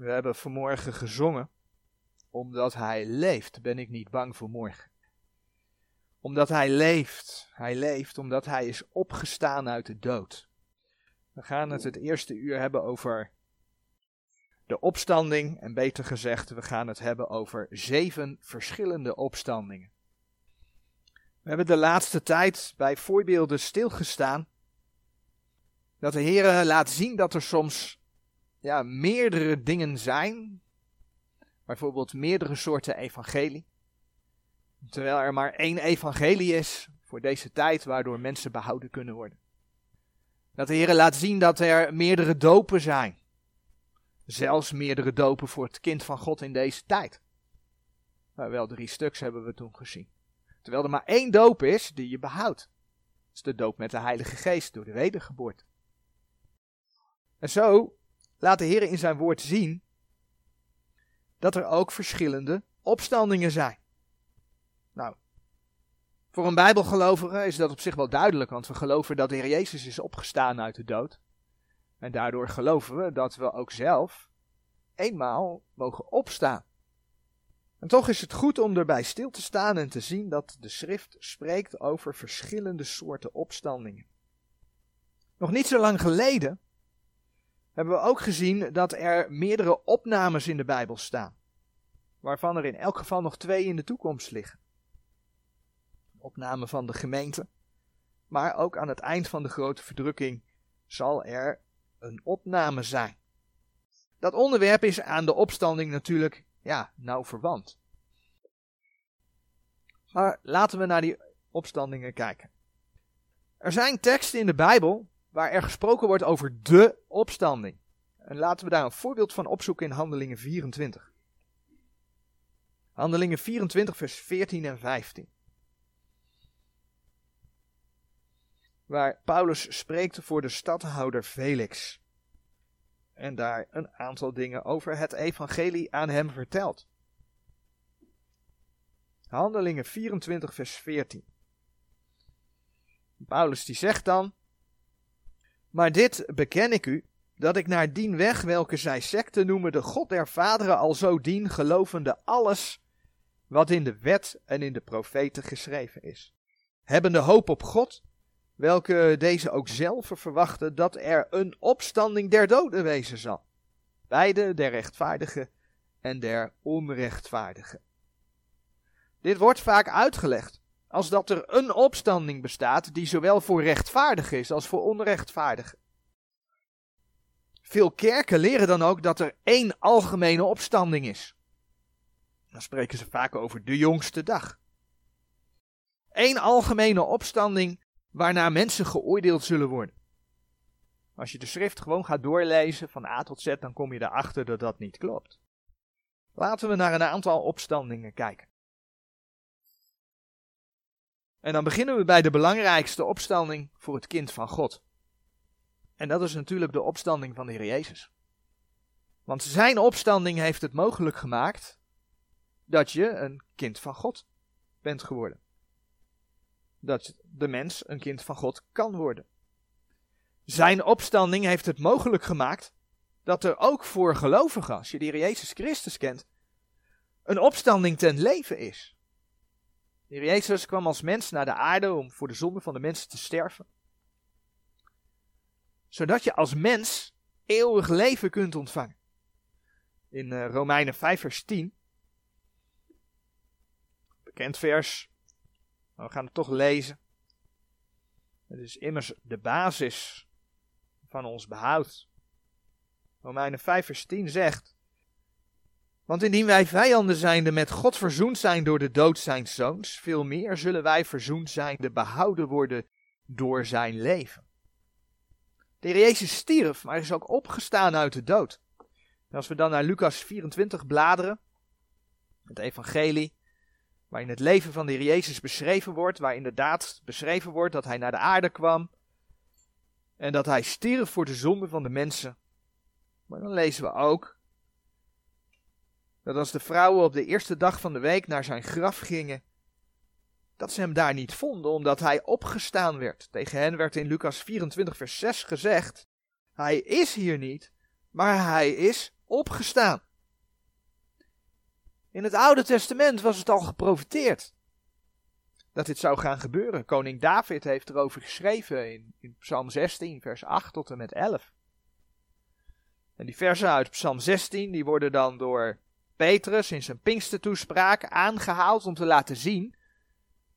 We hebben vanmorgen gezongen, omdat hij leeft ben ik niet bang voor morgen. Omdat hij leeft, hij leeft omdat hij is opgestaan uit de dood. We gaan het het eerste uur hebben over de opstanding en beter gezegd, we gaan het hebben over zeven verschillende opstandingen. We hebben de laatste tijd bij voorbeelden stilgestaan dat de Heer laat zien dat er soms ja, meerdere dingen zijn. Bijvoorbeeld meerdere soorten evangelie. Terwijl er maar één evangelie is voor deze tijd waardoor mensen behouden kunnen worden. Dat de Heer laat zien dat er meerdere dopen zijn. Zelfs meerdere dopen voor het kind van God in deze tijd. Nou, wel drie stuks hebben we toen gezien. Terwijl er maar één doop is die je behoudt. Dat is de doop met de Heilige Geest door de wedergeboorte. En zo laat de Heer in zijn woord zien dat er ook verschillende opstandingen zijn. Nou, voor een Bijbelgelovige is dat op zich wel duidelijk, want we geloven dat de Heer Jezus is opgestaan uit de dood. En daardoor geloven we dat we ook zelf eenmaal mogen opstaan. En toch is het goed om erbij stil te staan en te zien dat de schrift spreekt over verschillende soorten opstandingen. Nog niet zo lang geleden hebben we ook gezien dat er meerdere opnames in de Bijbel staan, waarvan er in elk geval nog twee in de toekomst liggen. Opname van de gemeente, maar ook aan het eind van de grote verdrukking zal er een opname zijn. Dat onderwerp is aan de opstanding natuurlijk ja, nauw verwant. Maar laten we naar die opstandingen kijken. Er zijn teksten in de Bijbel waar er gesproken wordt over de opstanding. En laten we daar een voorbeeld van opzoeken in Handelingen 24. Handelingen 24, vers 14 en 15. Waar Paulus spreekt voor de stadhouder Felix. En daar een aantal dingen over het evangelie aan hem vertelt. Handelingen 24, vers 14. Paulus die zegt dan: maar dit beken ik u, dat ik naar dien weg, welke zij secte noemen, de God der vaderen al zo dien, gelovende alles wat in de wet en in de profeten geschreven is. Hebbende hoop op God, welke deze ook zelf verwachten dat er een opstanding der doden wezen zal. Beide der rechtvaardige en der onrechtvaardige. Dit wordt vaak uitgelegd als dat er een opstanding bestaat die zowel voor rechtvaardig is als voor onrechtvaardig. Veel kerken leren dan ook dat er één algemene opstanding is. Dan spreken ze vaak over de jongste dag. Eén algemene opstanding waarna mensen geoordeeld zullen worden. Als je de schrift gewoon gaat doorlezen van A tot Z, dan kom je erachter dat dat niet klopt. Laten we naar een aantal opstandingen kijken. En dan beginnen we bij de belangrijkste opstanding voor het kind van God. En dat is natuurlijk de opstanding van de Heer Jezus. Want zijn opstanding heeft het mogelijk gemaakt dat je een kind van God bent geworden. Dat de mens een kind van God kan worden. Zijn opstanding heeft het mogelijk gemaakt dat er ook voor gelovigen, als je de Heer Jezus Christus kent, een opstanding ten leven is. Jezus kwam als mens naar de aarde om voor de zonde van de mensen te sterven. Zodat je als mens eeuwig leven kunt ontvangen. In uh, Romeinen 5 vers 10. Bekend vers. We gaan het toch lezen. Het is immers de basis van ons behoud. Romeinen 5 vers 10 zegt. Want indien wij vijanden zijnde met God verzoend zijn door de dood zijn zoons, veel meer zullen wij verzoend zijn de behouden worden door zijn leven. De heer Jezus stierf, maar is ook opgestaan uit de dood. En als we dan naar Lucas 24 bladeren, het evangelie, waarin het leven van de heer Jezus beschreven wordt, waar inderdaad beschreven wordt dat hij naar de aarde kwam en dat hij stierf voor de zonde van de mensen. Maar dan lezen we ook dat als de vrouwen op de eerste dag van de week naar zijn graf gingen, dat ze hem daar niet vonden, omdat hij opgestaan werd. Tegen hen werd in Lucas 24, vers 6 gezegd: Hij is hier niet, maar hij is opgestaan. In het Oude Testament was het al geprofiteerd dat dit zou gaan gebeuren. Koning David heeft erover geschreven in, Psalm 16, vers 8 tot en met 11. En die versen uit Psalm 16, die worden dan door Petrus in zijn Pinkstertoespraak aangehaald om te laten zien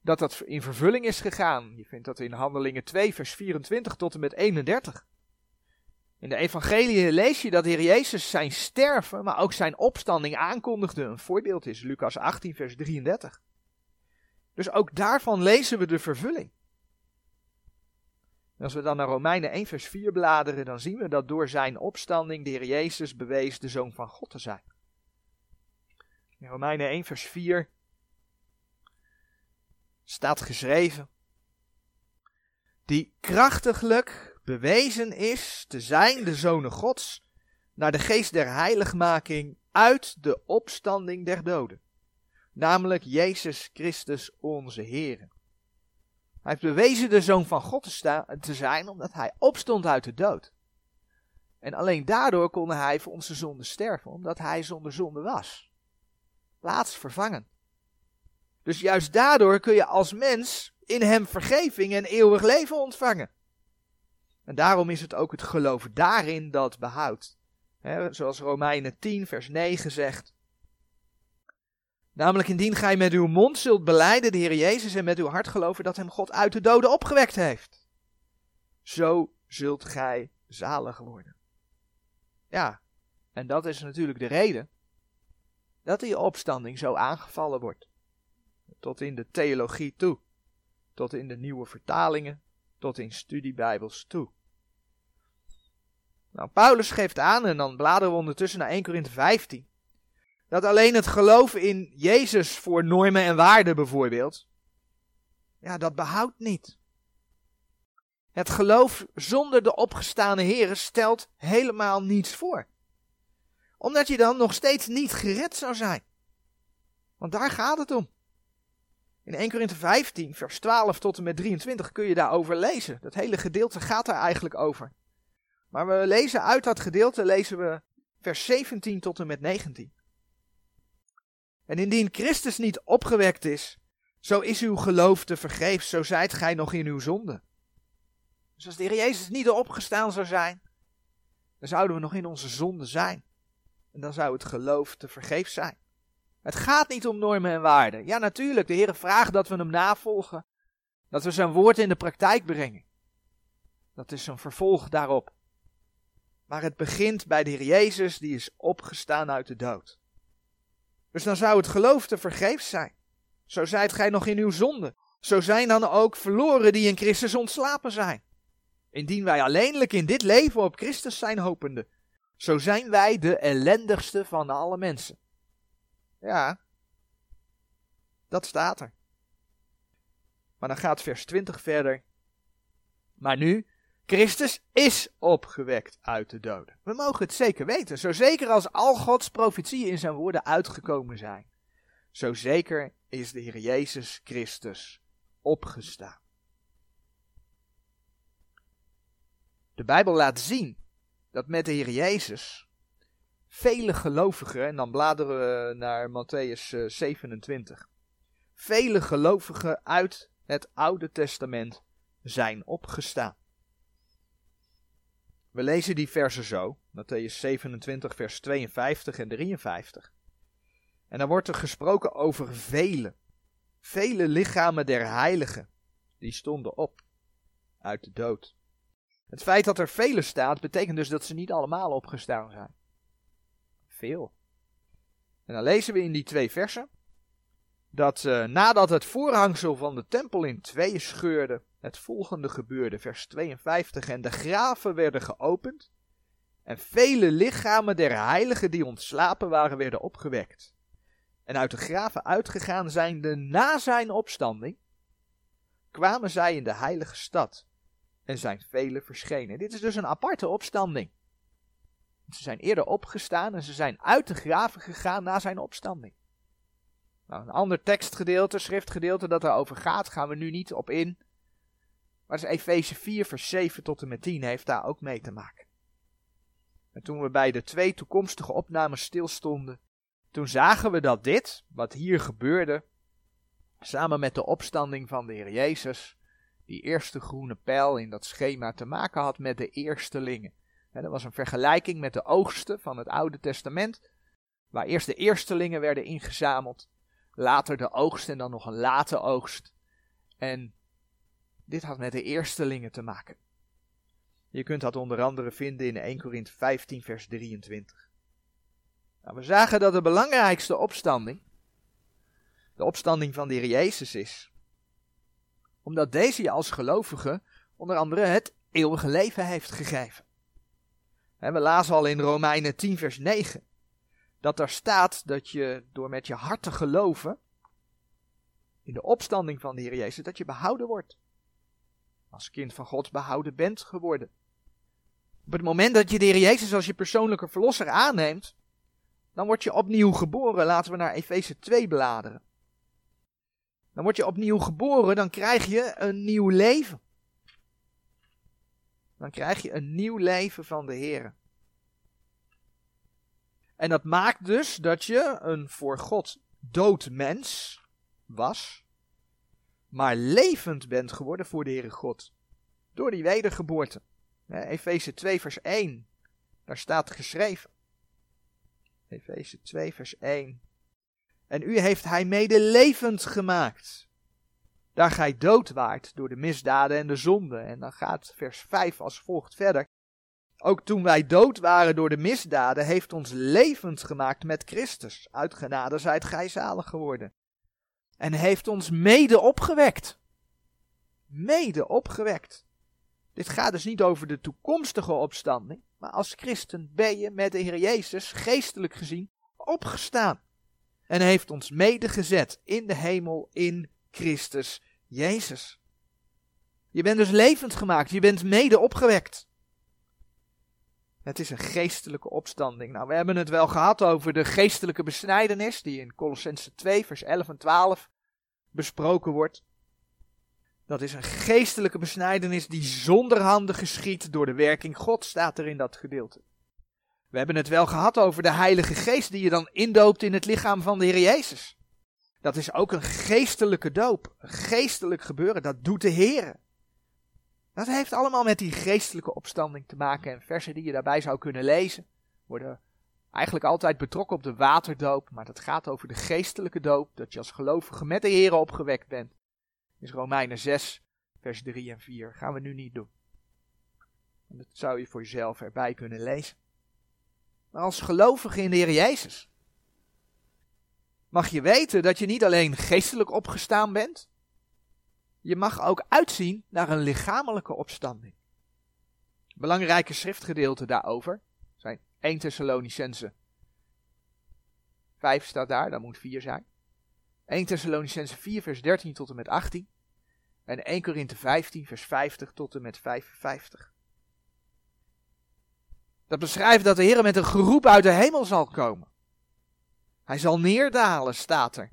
dat dat in vervulling is gegaan. Je vindt dat in Handelingen 2, vers 24 tot en met 31. In de evangelie lees je dat de Heer Jezus zijn sterven, maar ook zijn opstanding aankondigde. Een voorbeeld is Lucas 18, vers 33. Dus ook daarvan lezen we de vervulling. Als we dan naar Romeinen 1, vers 4 bladeren, dan zien we dat door zijn opstanding de Heer Jezus bewees de Zoon van God te zijn. In Romeinen 1, vers 4 staat geschreven: Die krachtiglijk bewezen is te zijn de Zonen Gods, naar de geest der heiligmaking uit de opstanding der doden namelijk Jezus Christus onze Heer. Hij heeft bewezen de Zoon van God te, te zijn, omdat hij opstond uit de dood. En alleen daardoor kon hij voor onze zonde sterven, omdat hij zonder zonde was. Laatst vervangen. Dus juist daardoor kun je als mens in hem vergeving en eeuwig leven ontvangen. En daarom is het ook het geloof daarin dat behoudt. zoals Romeinen 10, vers 9 zegt. Namelijk indien gij met uw mond zult beleiden de Heer Jezus en met uw hart geloven dat hem God uit de doden opgewekt heeft. Zo zult gij zalig worden. Ja, en dat is natuurlijk de reden dat die opstanding zo aangevallen wordt. Tot in de theologie toe, tot in de nieuwe vertalingen, tot in studiebijbels toe. Nou, Paulus geeft aan, en dan bladeren we ondertussen naar 1 Korinthe 15 dat alleen het geloof in Jezus voor normen en waarden bijvoorbeeld, ja, dat behoudt niet. Het geloof zonder de opgestane Heer stelt helemaal niets voor. Omdat je dan nog steeds niet gered zou zijn. Want daar gaat het om. In 1 Korinthe 15, vers 12 tot en met 23 kun je daarover lezen. Dat hele gedeelte gaat daar eigenlijk over. Maar we lezen uit dat gedeelte, lezen we vers 17 tot en met 19. En indien Christus niet opgewekt is, zo is uw geloof te vergeefs, zo zijt gij nog in uw zonde. Dus als de Heer Jezus niet opgestaan zou zijn, dan zouden we nog in onze zonde zijn. En dan zou het geloof te vergeefs zijn. Het gaat niet om normen en waarden. Ja, natuurlijk, de Heer vraagt dat we hem navolgen. Dat we zijn woord in de praktijk brengen. Dat is een vervolg daarop. Maar het begint bij de Heer Jezus, die is opgestaan uit de dood. Dus dan zou het geloof te vergeefs zijn. Zo zijt gij nog in uw zonde. Zo zijn dan ook verloren die in Christus ontslapen zijn. Indien wij alleenlijk in dit leven op Christus zijn hopende, zo zijn wij de ellendigste van alle mensen. Ja, dat staat er. Maar dan gaat vers 20 verder. Maar nu, Christus is opgewekt uit de doden. We mogen het zeker weten. Zo zeker als al Gods profetieën in zijn woorden uitgekomen zijn. Zo zeker is de Heer Jezus Christus opgestaan. De Bijbel laat zien dat met de Heer Jezus vele gelovigen, en dan bladeren we naar Matthäus 27, eh, vele gelovigen uit het Oude Testament zijn opgestaan. We lezen die versen zo, Matthäus 27, vers 52 en 53. En dan wordt er gesproken over vele, vele lichamen der heiligen, die stonden op uit de dood. Het feit dat er vele staat, betekent dus dat ze niet allemaal opgestaan zijn. Veel. En dan lezen we in die twee versen dat uh, nadat het voorhangsel van de tempel in twee scheurde, het volgende gebeurde, vers 52. En de graven werden geopend. En vele lichamen der heiligen die ontslapen waren, werden opgewekt. En uit de graven uitgegaan zijnde na zijn opstanding, kwamen zij in de heilige stad. En zijn vele verschenen. Dit is dus een aparte opstanding. Ze zijn eerder opgestaan en ze zijn uit de graven gegaan na zijn opstanding. Nou, een ander tekstgedeelte, schriftgedeelte dat erover gaat, gaan we nu niet op in. Maar dus Efeze 4, vers 7 tot en met 10 heeft daar ook mee te maken. En toen we bij de twee toekomstige opnames stilstonden, toen zagen we dat dit, wat hier gebeurde, samen met de opstanding van de Heer Jezus, die eerste groene pijl in dat schema te maken had met de eerstelingen. dat was een vergelijking met de oogsten van het Oude Testament, waar eerst de eerstelingen werden ingezameld, later de oogst en dan nog een late oogst. En dit had met de eerstelingen te maken. Je kunt dat onder andere vinden in 1 Korinthe 15, vers 23. Nou, we zagen dat de belangrijkste opstanding de opstanding van de Heer Jezus is. Omdat deze je als gelovige onder andere het eeuwige leven heeft gegeven. we lazen al in Romeinen 10, vers 9 dat er staat dat je door met je hart te geloven in de opstanding van de Heer Jezus, dat je behouden wordt. Als kind van God behouden bent geworden. Op het moment dat je de Heer Jezus als je persoonlijke verlosser aanneemt, dan word je opnieuw geboren. Laten we naar Efeze 2 bladeren. Dan word je opnieuw geboren, dan krijg je een nieuw leven. Dan krijg je een nieuw leven van de Heer. En dat maakt dus dat je een voor God dood mens was, maar levend bent geworden voor de Heere God. Door die wedergeboorte. Efeze 2 vers 1, daar staat geschreven. Efeze 2 vers 1. En u heeft hij mede levend gemaakt. Daar gij dood waart door de misdaden en de zonden. En dan gaat vers 5 als volgt verder. Ook toen wij dood waren door de misdaden, heeft ons levend gemaakt met Christus. Uit genade zijt gij zalig geworden. En heeft ons mede opgewekt. Mede opgewekt. Dit gaat dus niet over de toekomstige opstanding, maar als christen ben je met de Heer Jezus geestelijk gezien opgestaan. En heeft ons medegezet in de hemel in Christus Jezus. Je bent dus levend gemaakt, je bent mede opgewekt. Het is een geestelijke opstanding. Nou, we hebben het wel gehad over de geestelijke besnijdenis, die in Colossense 2, vers 11 en 12 besproken wordt. Dat is een geestelijke besnijdenis die zonder handen geschiet door de werking God, staat er in dat gedeelte. We hebben het wel gehad over de Heilige Geest die je dan indoopt in het lichaam van de Heer Jezus. Dat is ook een geestelijke doop, een geestelijk gebeuren, dat doet de Heer. Dat heeft allemaal met die geestelijke opstanding te maken en versen die je daarbij zou kunnen lezen worden eigenlijk altijd betrokken op de waterdoop, maar dat gaat over de geestelijke doop, dat je als gelovige met de Heer opgewekt bent. Is Romeinen 6, vers 3 en 4. Gaan we nu niet doen. Dat zou je voor jezelf erbij kunnen lezen. Maar als gelovige in de Heer Jezus mag je weten dat je niet alleen geestelijk opgestaan bent, je mag ook uitzien naar een lichamelijke opstanding. Belangrijke schriftgedeelten daarover zijn 1 Thessalonicense 5 staat daar, dat moet 4 zijn. 1 Thessalonicense 4 vers 13 tot en met 18. En 1 Korinthe 15 vers 50 tot en met 55. Dat beschrijft dat de Heer met een geroep uit de hemel zal komen. Hij zal neerdalen, staat er.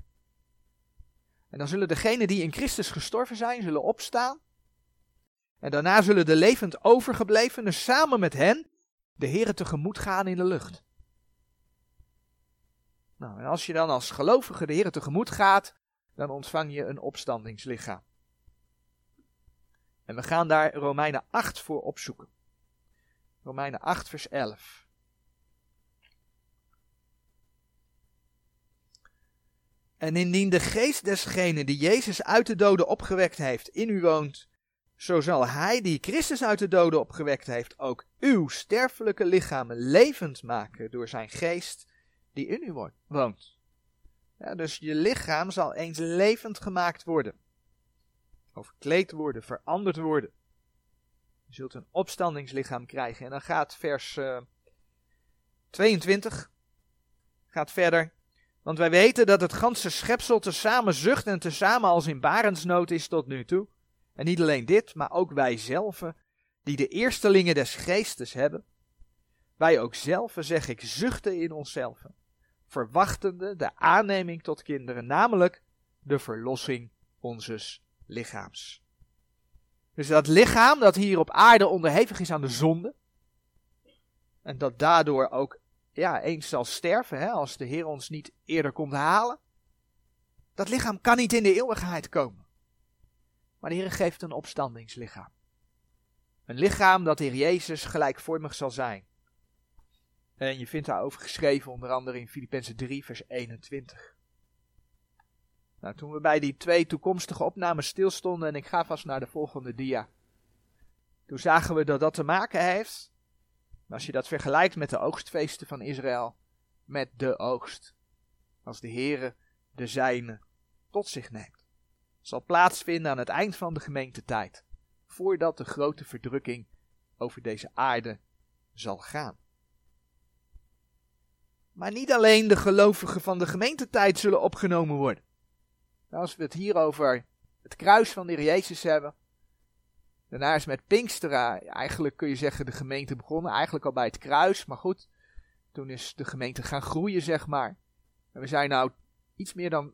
En dan zullen degenen die in Christus gestorven zijn, zullen opstaan. En daarna zullen de levend overgeblevenen samen met hen de Heer tegemoet gaan in de lucht. Nou, en als je dan als gelovige de Heer tegemoet gaat, dan ontvang je een opstandingslichaam. En we gaan daar Romeinen 8 voor opzoeken. Romeinen 8, vers 11. En indien de geest desgene die Jezus uit de doden opgewekt heeft in u woont, zo zal hij die Christus uit de doden opgewekt heeft ook uw sterfelijke lichamen levend maken door zijn geest die in u woont. Ja, dus je lichaam zal eens levend gemaakt worden. Overkleed worden, veranderd worden. Je zult een opstandingslichaam krijgen. En dan gaat vers uh, eh, 22 gaat verder. Want wij weten dat het ganse schepsel tezamen zucht en tezamen als in barensnood is tot nu toe. En niet alleen dit, maar ook wij zelf, die de eerstelingen des geestes hebben. Wij ook zelf, zeg ik, zuchten in onszelf, verwachtende de aanneming tot kinderen, namelijk de verlossing onzes lichaams. Dus dat lichaam dat hier op aarde onderhevig is aan de zonde, En dat daardoor ook ja, eens zal sterven hè, als de Heer ons niet eerder komt halen. Dat lichaam kan niet in de eeuwigheid komen. Maar de Heer geeft een opstandingslichaam. Een lichaam dat de Heer Jezus gelijkvormig zal zijn. En je vindt daarover geschreven onder andere in Filippenzen 3 vers 21. Nou, toen we bij die twee toekomstige opnames stilstonden en ik ga vast naar de volgende dia. Toen zagen we dat dat te maken heeft, als je dat vergelijkt met de oogstfeesten van Israël, met de oogst. Als de Heere de zijne tot zich neemt. Zal plaatsvinden aan het eind van de gemeentetijd, voordat de grote verdrukking over deze aarde zal gaan. Maar niet alleen de gelovigen van de gemeentetijd zullen opgenomen worden. Als we het hier over het kruis van de Jezus hebben. Daarna is met Pinkstera, eigenlijk kun je zeggen, de gemeente begonnen. Eigenlijk al bij het kruis, maar goed. Toen is de gemeente gaan groeien, zeg maar. En we zijn nou iets meer dan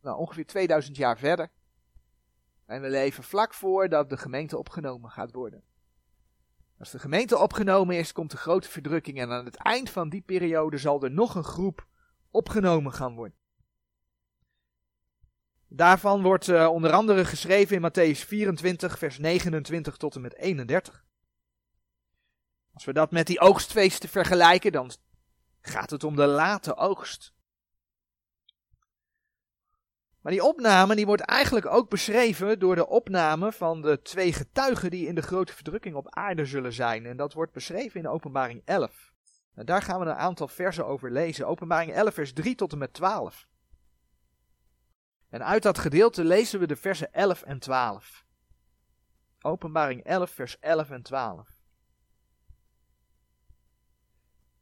nou, ongeveer 2000 jaar verder. En we leven vlak voor dat de gemeente opgenomen gaat worden. Als de gemeente opgenomen is, komt de grote verdrukking en aan het eind van die periode zal er nog een groep opgenomen gaan worden. Daarvan wordt uh, onder andere geschreven in Matthäus 24, vers 29 tot en met 31. Als we dat met die oogstfeesten vergelijken, dan gaat het om de late oogst. Maar die opname die wordt eigenlijk ook beschreven door de opname van de twee getuigen die in de grote verdrukking op aarde zullen zijn. En dat wordt beschreven in Openbaring 11. En daar gaan we een aantal versen over lezen. Openbaring 11, vers 3 tot en met 12. En uit dat gedeelte lezen we de versen 11 en 12. Openbaring 11, vers 11 en 12.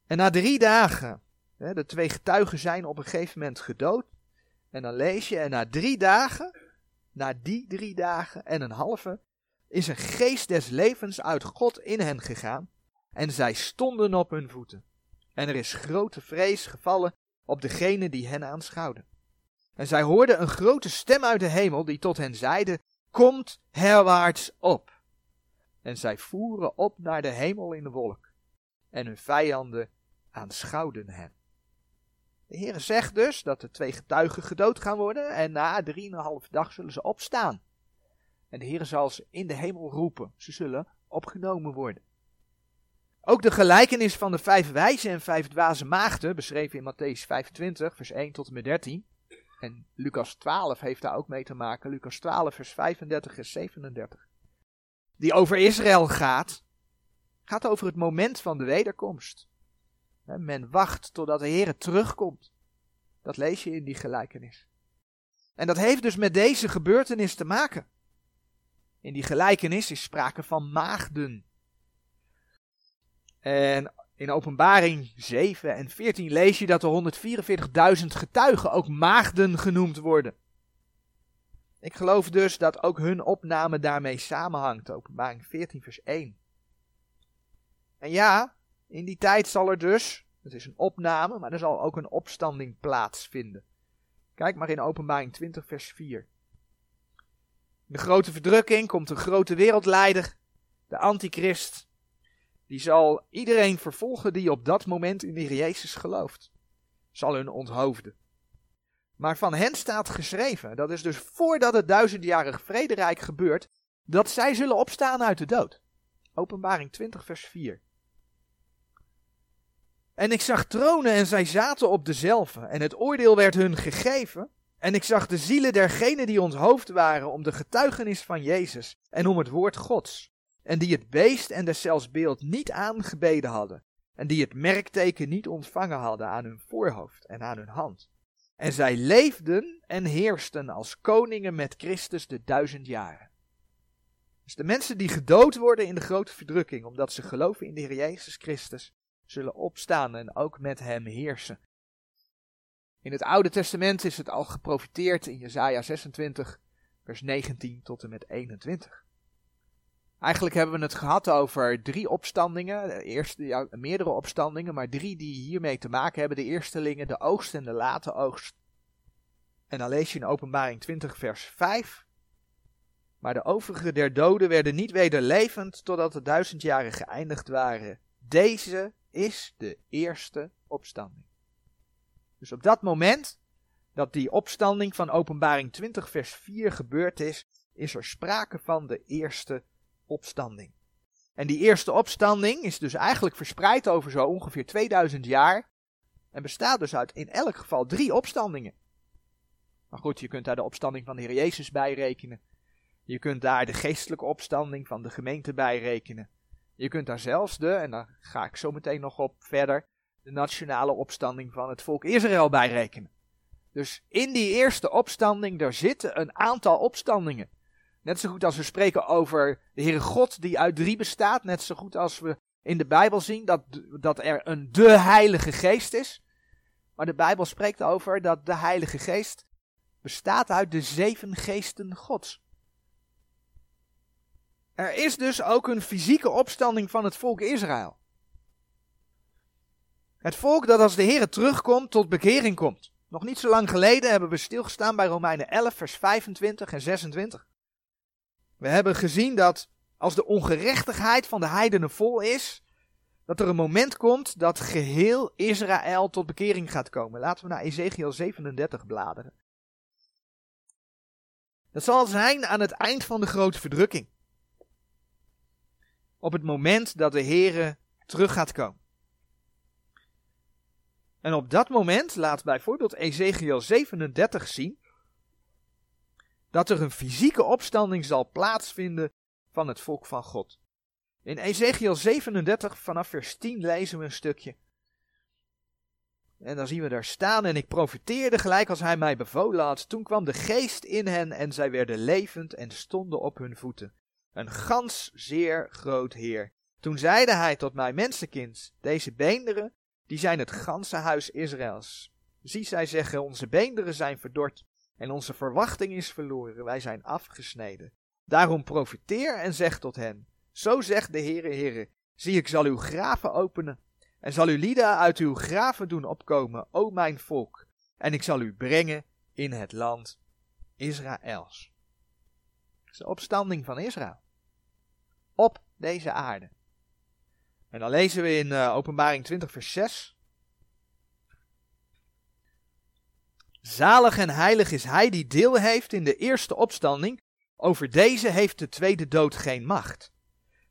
En na drie dagen, de twee getuigen zijn op een gegeven moment gedood. En dan lees je, en na drie dagen, na die drie dagen en een halve, is een geest des levens uit God in hen gegaan. En zij stonden op hun voeten. En er is grote vrees gevallen op degene die hen aanschouwden. En zij hoorden een grote stem uit de hemel die tot hen zeide, Komt herwaarts op. En zij voeren op naar de hemel in de wolk. En hun vijanden aanschouwden hen. De Heer zegt dus dat de twee getuigen gedood gaan worden en na drieënhalf dag zullen ze opstaan. En de Heer zal ze in de hemel roepen. Ze zullen opgenomen worden. Ook de gelijkenis van de vijf wijze en vijf dwaze maagden, beschreven in Matthäus 25, vers 1 tot en met 13. En Lucas 12 heeft daar ook mee te maken. Lucas 12, vers 35 en 37. Die over Israël gaat, gaat over het moment van de wederkomst. Men wacht totdat de Heer terugkomt. Dat lees je in die gelijkenis. En dat heeft dus met deze gebeurtenis te maken. In die gelijkenis is sprake van maagden. En in Openbaring 7 en 14 lees je dat er 144.000 getuigen ook maagden genoemd worden. Ik geloof dus dat ook hun opname daarmee samenhangt. Openbaring 14, vers 1. En ja, in die tijd zal er dus, het is een opname, maar er zal ook een opstanding plaatsvinden. Kijk maar in Openbaring 20, vers 4. In de grote verdrukking komt een grote wereldleider, de antichrist. Die zal iedereen vervolgen die op dat moment in de Jezus gelooft. Zal hun onthoofden. Maar van hen staat geschreven, dat is dus voordat het duizendjarig vrederijk gebeurt, dat zij zullen opstaan uit de dood. Openbaring 20, vers 4. En ik zag tronen en zij zaten op dezelfde. En het oordeel werd hun gegeven. En ik zag de zielen dergenen die onthoofd waren om de getuigenis van Jezus en om het woord Gods. En die het beest en deszelfs beeld niet aangebeden hadden. En die het merkteken niet ontvangen hadden aan hun voorhoofd en aan hun hand. En zij leefden en heersten als koningen met Christus de duizend jaren. Dus de mensen die gedood worden in de grote verdrukking, omdat ze geloven in de Heer Jezus Christus, zullen opstaan en ook met hem heersen. In het Oude Testament is het al geprofiteerd in Jesaja 26, vers 19 tot en met 21. Eigenlijk hebben we het gehad over drie opstandingen, ja, meerdere opstandingen, maar drie die hiermee te maken hebben. De eerstelingen, de oogst en de late oogst. En dan lees je in openbaring 20 vers 5. Maar de overige der doden werden niet weder levend totdat de duizend jaren geëindigd waren Deze is de eerste opstanding. Dus op dat moment dat die opstanding van Openbaring 20, vers 4 gebeurd is, is er sprake van de eerste opstanding. En die eerste opstanding is dus eigenlijk verspreid over zo ongeveer 2000 jaar. En bestaat dus uit in elk geval drie opstandingen. Maar goed, je kunt daar de opstanding van de Heer Jezus bij rekenen. Je kunt daar de geestelijke opstanding van de gemeente bij rekenen. Je kunt daar zelfs de, en daar ga ik zo meteen nog op verder, de nationale opstanding van het volk Israël bij rekenen. Dus in die eerste opstanding, daar zitten een aantal opstandingen. Net zo goed als we spreken over de Heere God die uit drie bestaat, net zo goed als we in de Bijbel zien dat, dat er een de Heilige Geest is. Maar de Bijbel spreekt over dat de Heilige Geest bestaat uit de zeven geesten Gods. Er is dus ook een fysieke opstanding van het volk Israël. Het volk dat als de Heer terugkomt tot bekering komt. Nog niet zo lang geleden hebben we stilgestaan bij Romeinen 11, vers 25 en 26. We hebben gezien dat als de ongerechtigheid van de heidenen vol is, dat er een moment komt dat geheel Israël tot bekering gaat komen. Laten we naar Ezekiel 37 bladeren. Dat zal zijn aan het eind van de grote verdrukking. Op het moment dat de Heere terug gaat komen. En op dat moment laat bijvoorbeeld Ezekiel 37 zien dat er een fysieke opstanding zal plaatsvinden van het volk van God. In Ezekiel 37 vanaf vers 10 lezen we een stukje. En dan zien we daar staan, en ik profiteerde gelijk als hij mij bevolen had. Toen kwam de geest in hen en zij werden levend en stonden op hun voeten. Een gans zeer groot heer. Toen zeide hij tot mij, mensenkind, deze beenderen, die zijn het ganse huis Israëls. Zie, zij zeggen, onze beenderen zijn verdord en onze verwachting is verloren, wij zijn afgesneden. Daarom profiteer en zeg tot hen, zo zegt de Heere Heere, zie ik zal uw graven openen en zal uw lieden uit uw graven doen opkomen, o mijn volk, en ik zal u brengen in het land Israëls. Dat is de opstanding van Israël. Op deze aarde. En dan lezen we in uh, Openbaring 20, vers 6. Zalig en heilig is hij die deel heeft in de eerste opstanding. Over deze heeft de tweede dood geen macht.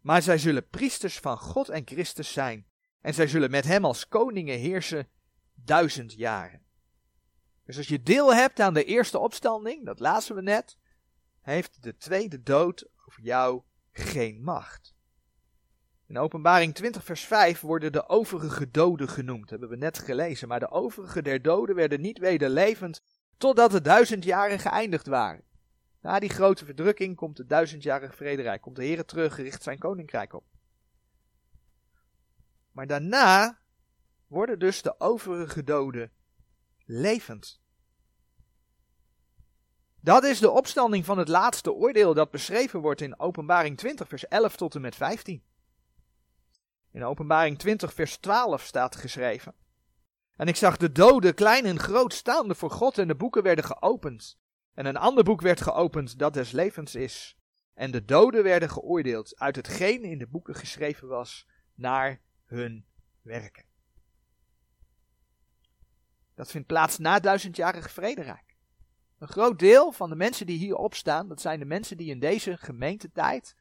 Maar zij zullen priesters van God en Christus zijn. En zij zullen met hem als koningen heersen duizend jaren. Dus als je deel hebt aan de eerste opstanding, dat lazen we net, heeft de tweede dood over jou geen macht. In openbaring 20 vers 5 worden de overige doden genoemd, dat hebben we net gelezen. Maar de overige der doden werden niet weder levend totdat de duizend jaren geëindigd waren. Na die grote verdrukking komt het duizendjarige vrederijk, komt de Heer terug, gericht zijn koninkrijk op. Maar daarna worden dus de overige doden levend. Dat is de opstanding van het laatste oordeel dat beschreven wordt in Openbaring 20, vers 11 tot en met 15. In Openbaring 20, vers 12 staat geschreven. En ik zag de doden, klein en groot, staande voor God en de boeken werden geopend. En een ander boek werd geopend dat des levens is. En de doden werden geoordeeld uit hetgeen in de boeken geschreven was, naar hun werken. Dat vindt plaats na duizendjarig vrederijk. Een groot deel van de mensen die hier opstaan, dat zijn de mensen die in deze gemeentetijd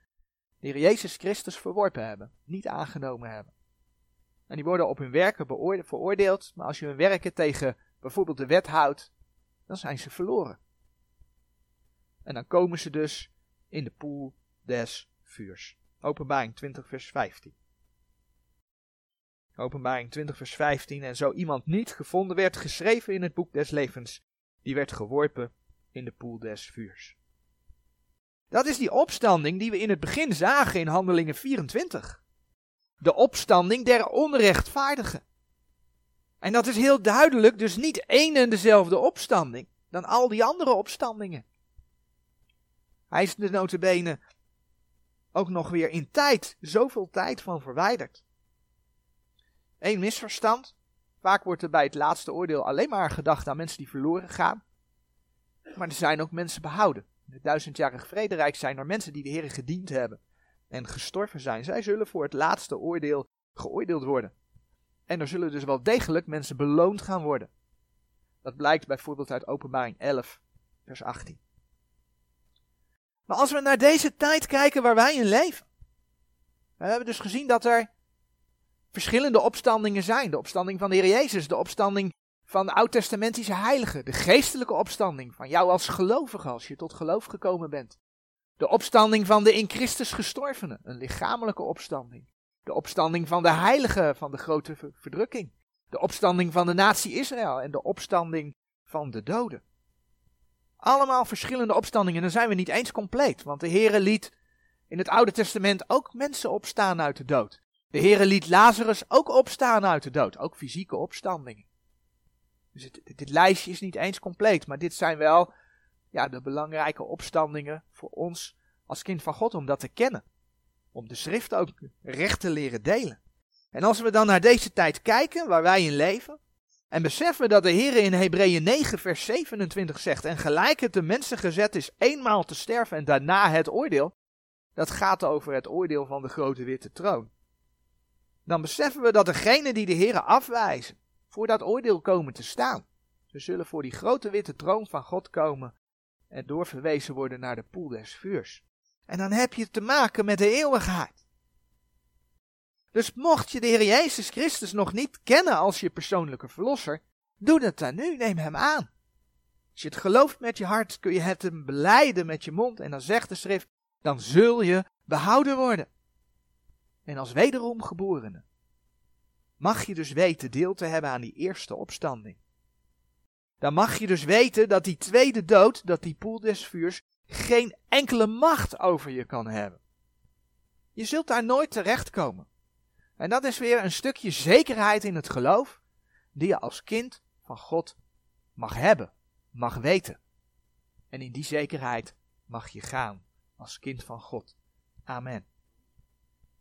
Heer Jezus Christus verworpen hebben, niet aangenomen hebben. En die worden op hun werken veroordeeld, maar als je hun werken tegen bijvoorbeeld de wet houdt, dan zijn ze verloren. En dan komen ze dus in de poel des vuurs. Openbaring 20 vers 15. Openbaring 20 vers 15. En zo iemand niet gevonden werd, geschreven in het boek des levens, die werd geworpen in de poel des vuurs. Dat is die opstanding die we in het begin zagen in Handelingen 24. De opstanding der onrechtvaardigen. En dat is heel duidelijk dus niet één en dezelfde opstanding dan al die andere opstandingen. Hij is de notabene ook nog weer in tijd, zoveel tijd van verwijderd. Eén misverstand. Vaak wordt er bij het laatste oordeel alleen maar gedacht aan mensen die verloren gaan. Maar er zijn ook mensen behouden. Het duizendjarig vrederijk zijn er mensen die de Heer gediend hebben en gestorven zijn. Zij zullen voor het laatste oordeel geoordeeld worden. En er zullen dus wel degelijk mensen beloond gaan worden. Dat blijkt bijvoorbeeld uit Openbaring 11, vers 18. Maar als we naar deze tijd kijken waar wij in leven. We hebben dus gezien dat er verschillende opstandingen zijn. De opstanding van de Heer Jezus, de opstanding van de oud-testamentische heiligen, de geestelijke opstanding van jou als gelovige als je tot geloof gekomen bent. De opstanding van de in Christus gestorvenen, een lichamelijke opstanding. De opstanding van de heiligen van de grote verdrukking. De opstanding van de natie Israël en de opstanding van de doden. Allemaal verschillende opstandingen, dan zijn we niet eens compleet, want de Heere liet in het Oude Testament ook mensen opstaan uit de dood. De Heere liet Lazarus ook opstaan uit de dood, ook fysieke opstandingen. Dus dit lijstje is niet eens compleet, maar dit zijn wel ja, de belangrijke opstandingen voor ons als kind van God om dat te kennen. Om de schrift ook recht te leren delen. En als we dan naar deze tijd kijken, waar wij in leven, en beseffen dat de Heer in Hebreeën 9 vers 27 zegt, en gelijk het de mensen gezet is eenmaal te sterven en daarna het oordeel, dat gaat over het oordeel van de grote witte troon. Dan beseffen we dat degenen die de Heer afwijzen, voor dat oordeel komen te staan. Ze zullen voor die grote witte troon van God komen en doorverwezen worden naar de poel des vuurs. En dan heb je te maken met de eeuwigheid. Dus mocht je de Heer Jezus Christus nog niet kennen als je persoonlijke verlosser, doe dat dan nu, neem hem aan. Als je het gelooft met je hart, kun je het hem beleiden met je mond en dan zegt de schrift, dan zul je behouden worden. En als wederom geborene mag je dus weten deel te hebben aan die eerste opstanding. Dan mag je dus weten dat die tweede dood, dat die poel des vuurs, geen enkele macht over je kan hebben. Je zult daar nooit terechtkomen. En dat is weer een stukje zekerheid in het geloof, die je als kind van God mag hebben, mag weten. En in die zekerheid mag je gaan als kind van God. Amen.